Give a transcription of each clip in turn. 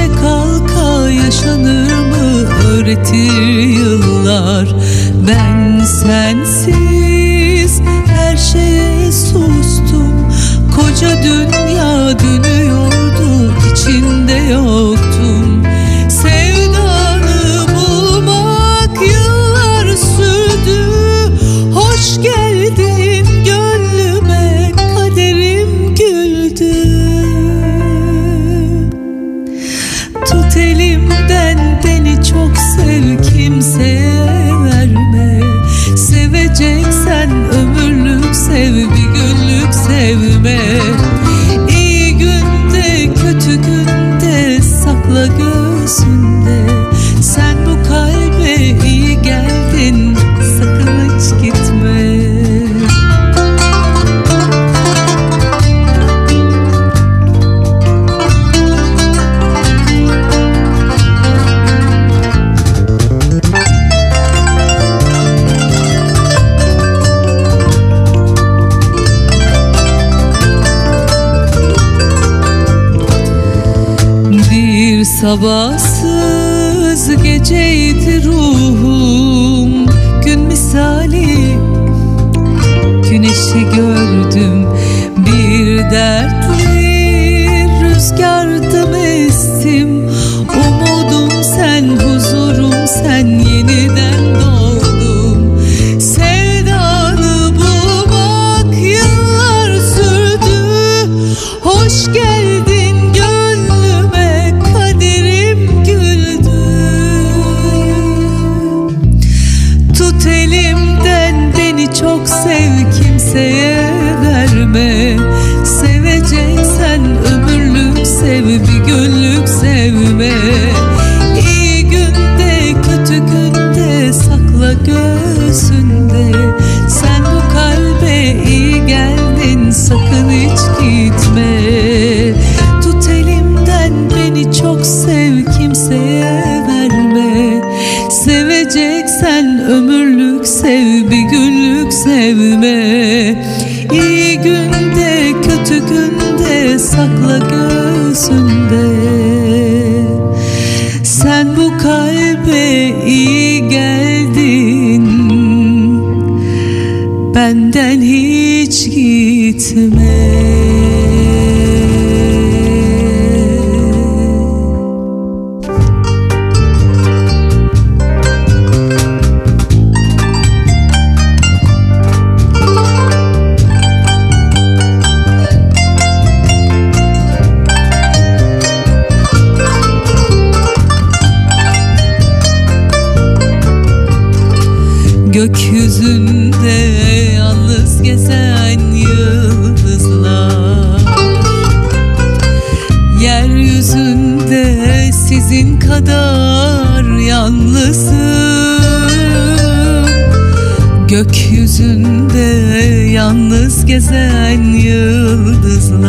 düşe kalka yaşanır mı? Öğretir yıllar. Ben sensiz her şeye sustum. Koca dünya dönüyordu içinde yok. Barnabas benden hiç gitme.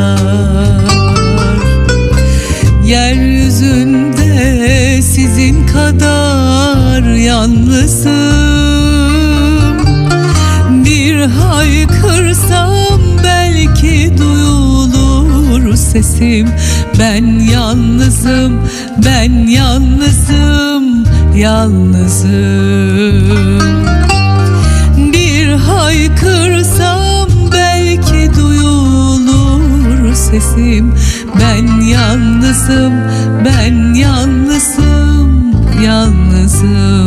kadar. Yeryüzünde sizin kadar yalnızım. Bir haykırsam belki duyulur sesim. Ben yalnızım, ben yalnızım, yalnızım. sesim. Ben yalnızım ben yalnızım yalnızım.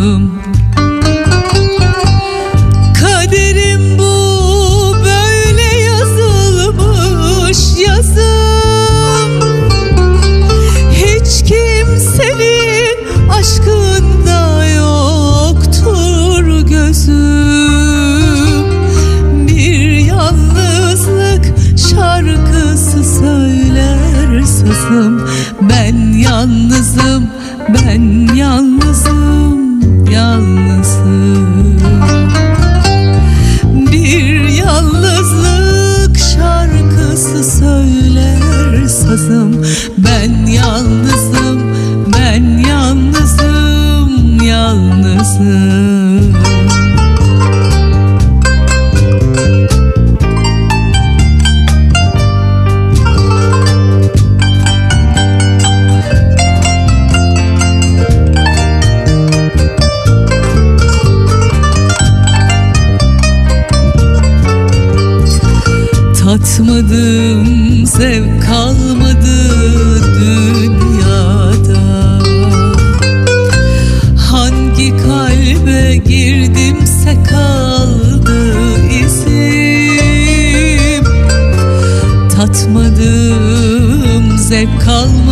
Tatmadım zevk kalmadı dünyada. Hangi kalbe girdimse kaldı izim. Tatmadım zevk kalmadı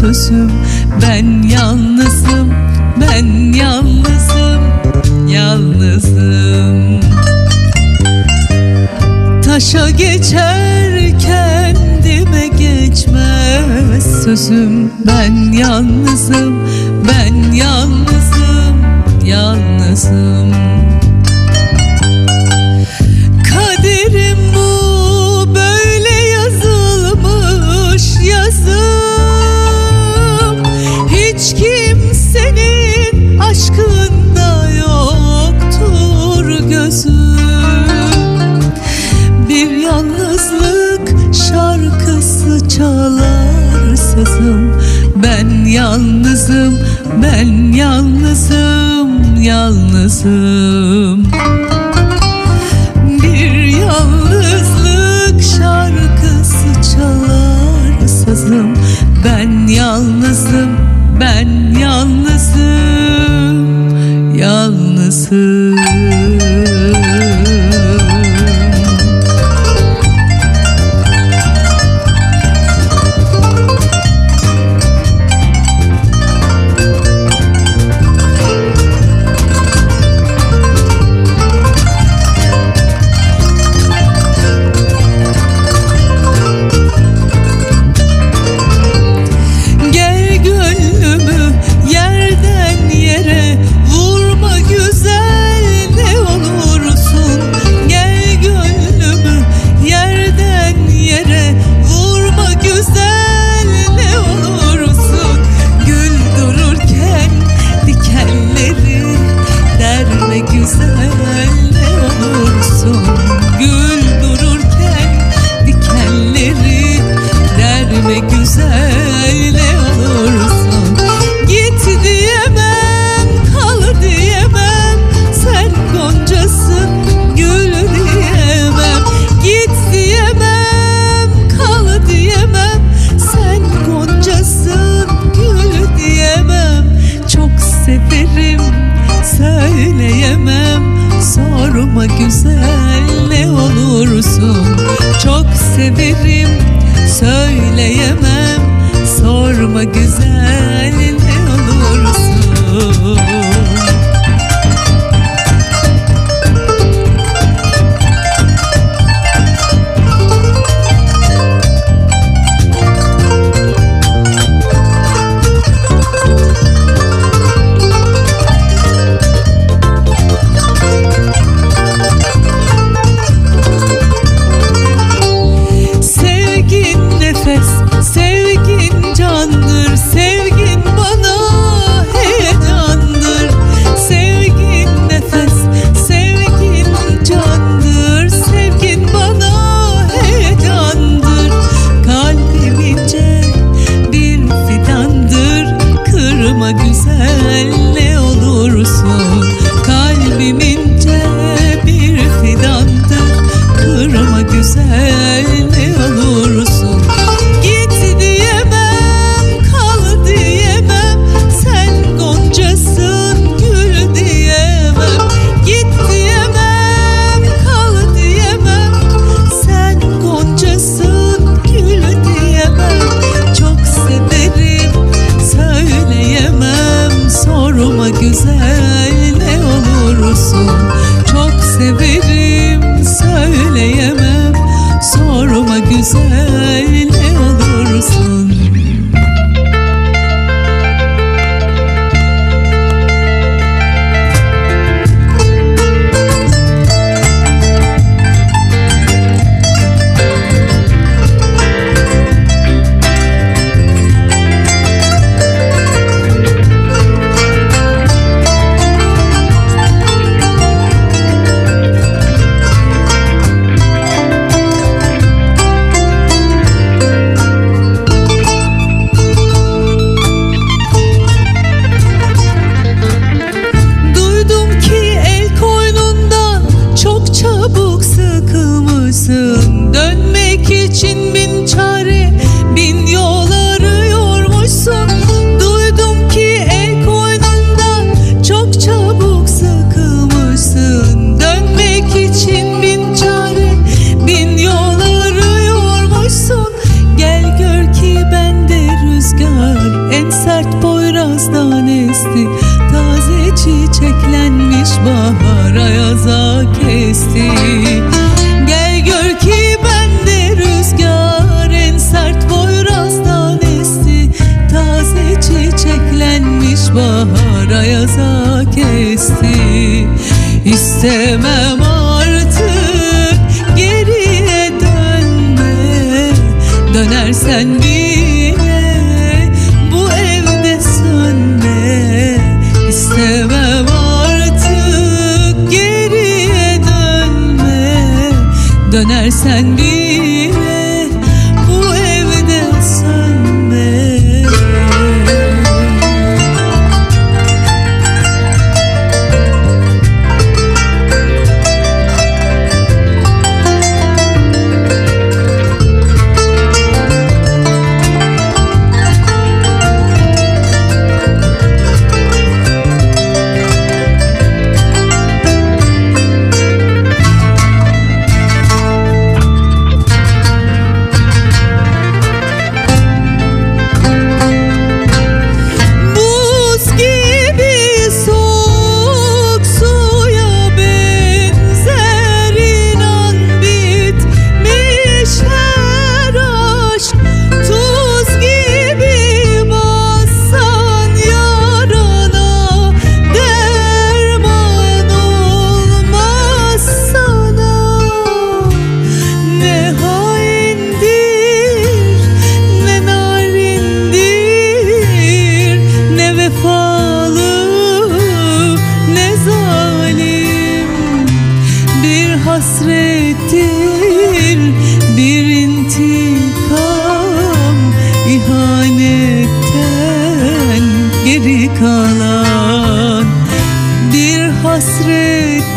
sözüm. Ben yalnızım, ben yalnızım, yalnızım. Taşa geçerken dime geçmez sözüm. Ben yalnızım, ben yalnızım, yalnızım. çalar sazım. Ben yalnızım, ben yalnızım, yalnızım. Bir yalnızlık şarkısı çalar sazım. Ben yalnızım, ben yalnızım, yalnızım. sevmem.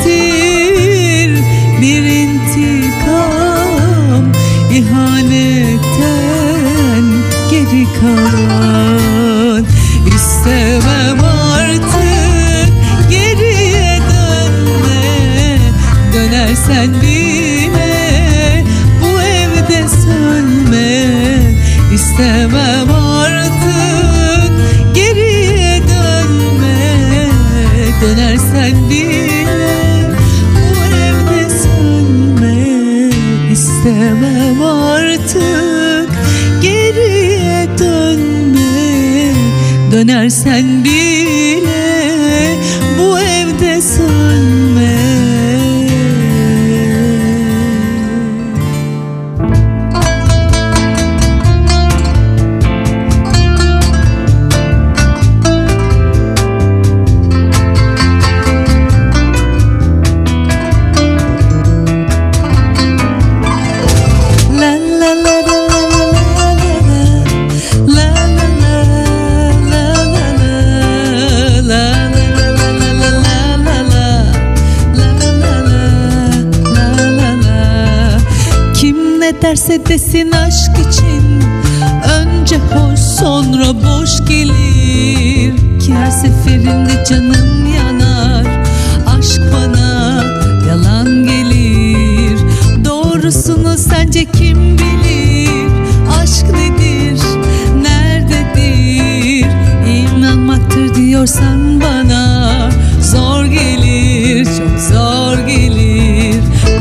ihanettir bir intikam ihanetten geri kalan. İstemem artık geriye dönme. Dönersen bir dönersen bir derse desin aşk için Önce hoş sonra boş gelir. Ki her seferinde canım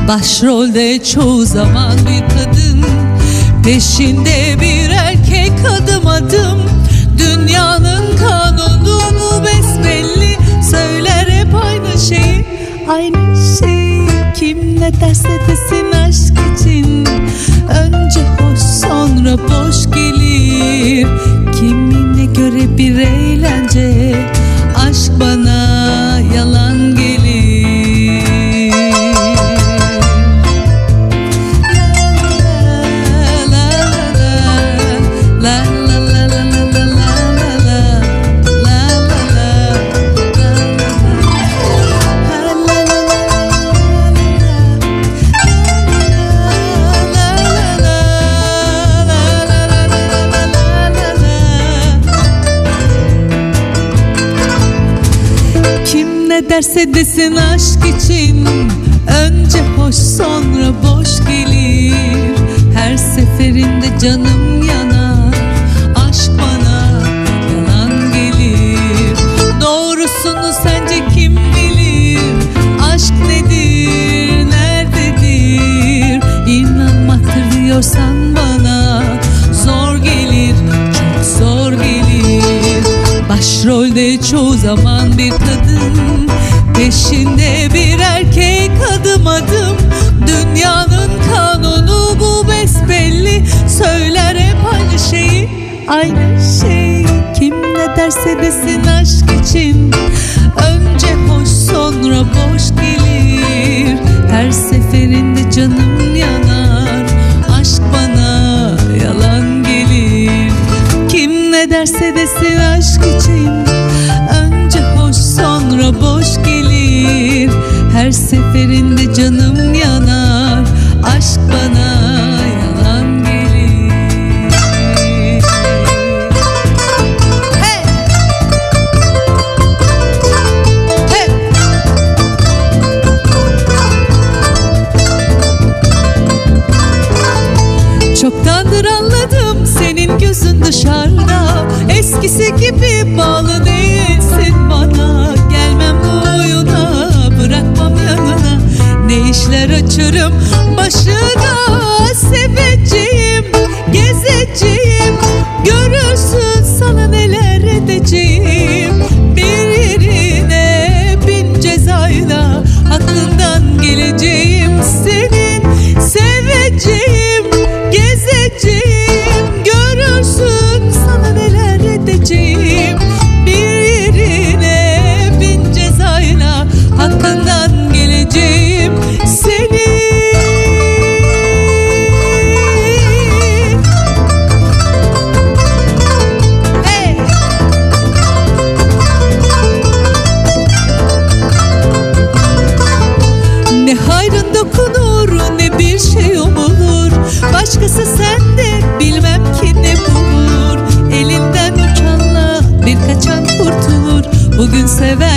Başrolde çoğu zaman bir kadın Peşinde bir erkek adım adım. Dünyanın kanunu besbelli Söyler hep aynı şeyi Aynı şeyi Kim ne derse desin aşk için. Önce hoş sonra boş gelir. Kimine göre bir eğlence. Aşk bana yalan derse desin aşk için Önce hoş sonra boş gelir. Her seferinde canım yanar Aşk bana yalan gelir. Doğrusunu sence kim bilir? Aşk nedir nerededir? İnanmaktır diyorsan bana Zor gelir çok zor gelir. Başrolde çoğu zaman bir kadın Peşinde bir erkek adım adım. Dünyanın kanunu bu besbelli. Söyler hep aynı şeyi. Aynı şey. Kim ne derse desin aşk için. Önce hoş sonra boş gelir. Her seferinde canım yanar. Aşk bana yalan gelir. Kim ne derse desin aşk için sonra boş gelir. Her seferinde canım yanar Aşk bana yalan gelir! Çoktandır anladım senin gözün dışarıda. Eskisi gibi bağlı Ne işler açarım. Başına Seveceğim, gezeceğim. Görürsün sana neler edeceğim. Bir yerine bin cezayla Aklından geleceğim. Senin Seveceğim, gezeceğim. Görürsün sana neler edeceğim Seven.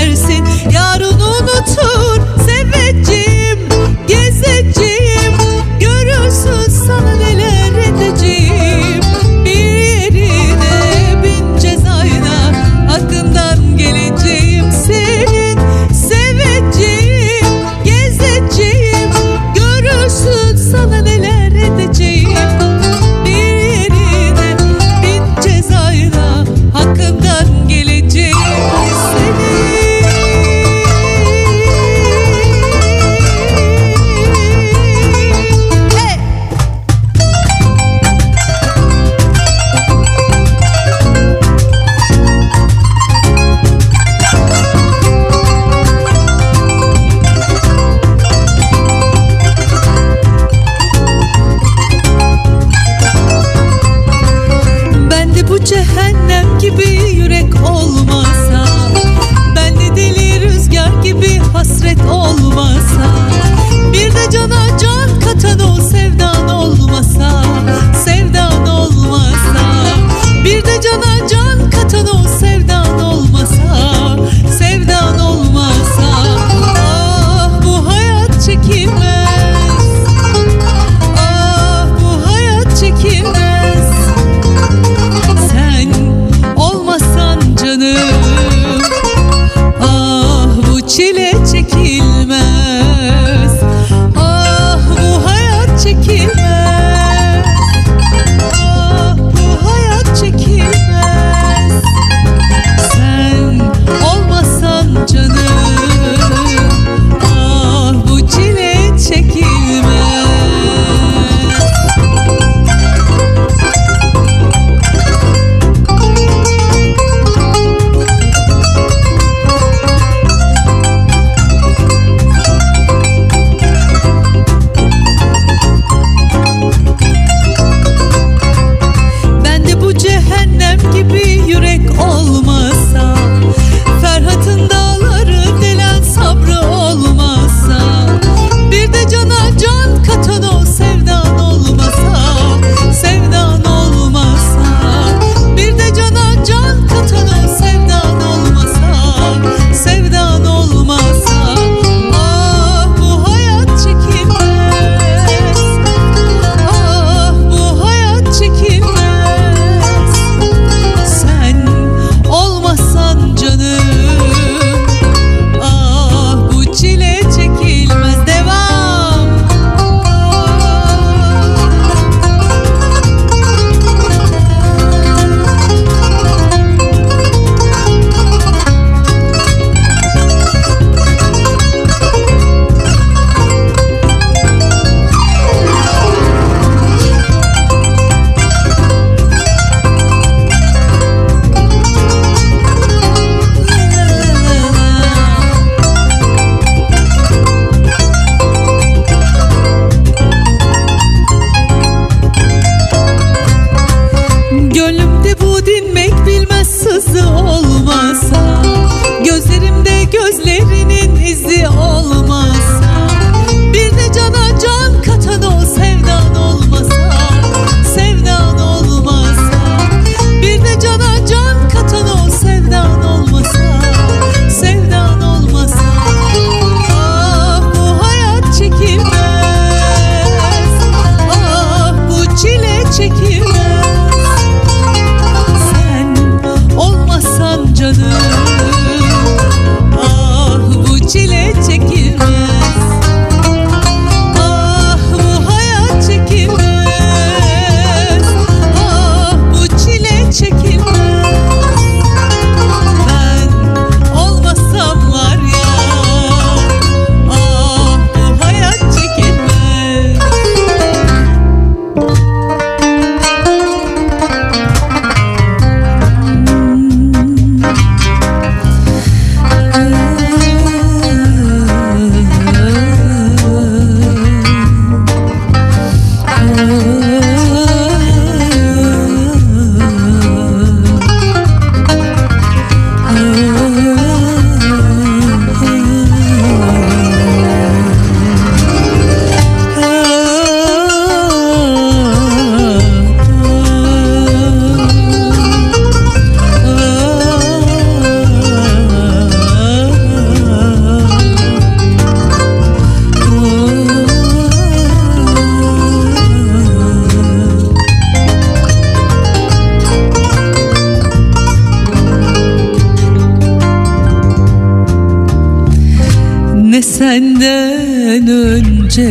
Senden öncesi.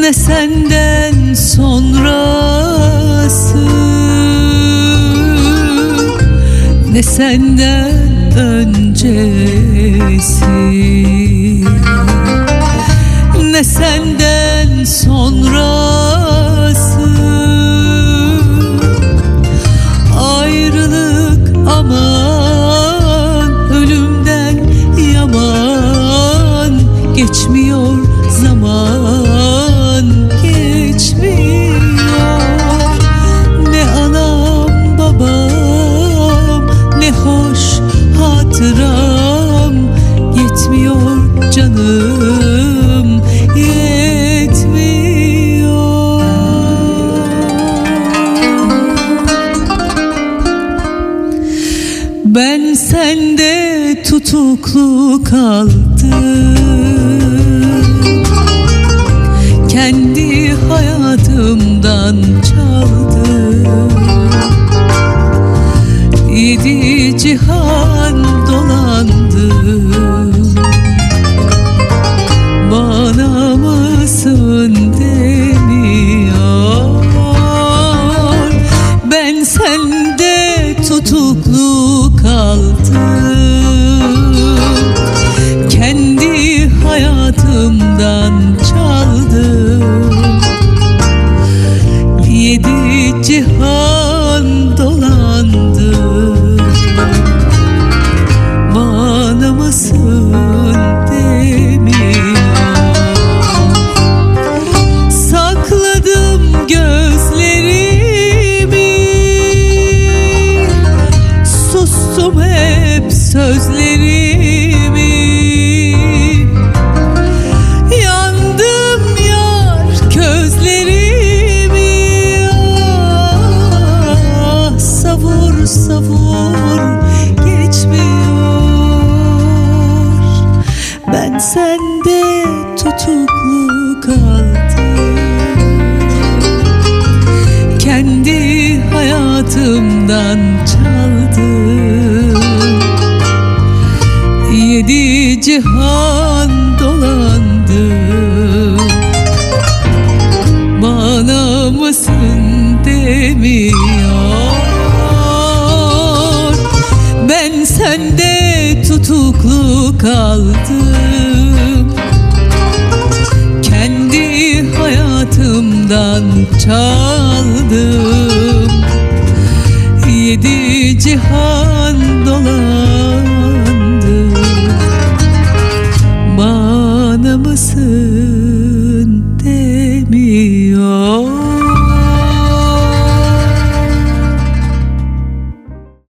Ne senden sonrası. Ne senden öncesi. Ne senden sonrası 活 hayatımdan hayatımdan çaldım Yedi cihan dolandım Bana mısın demiyor? Ben sende tutuklu kaldım. Kendi hayatımdan çaldım Yedi cihan dolandım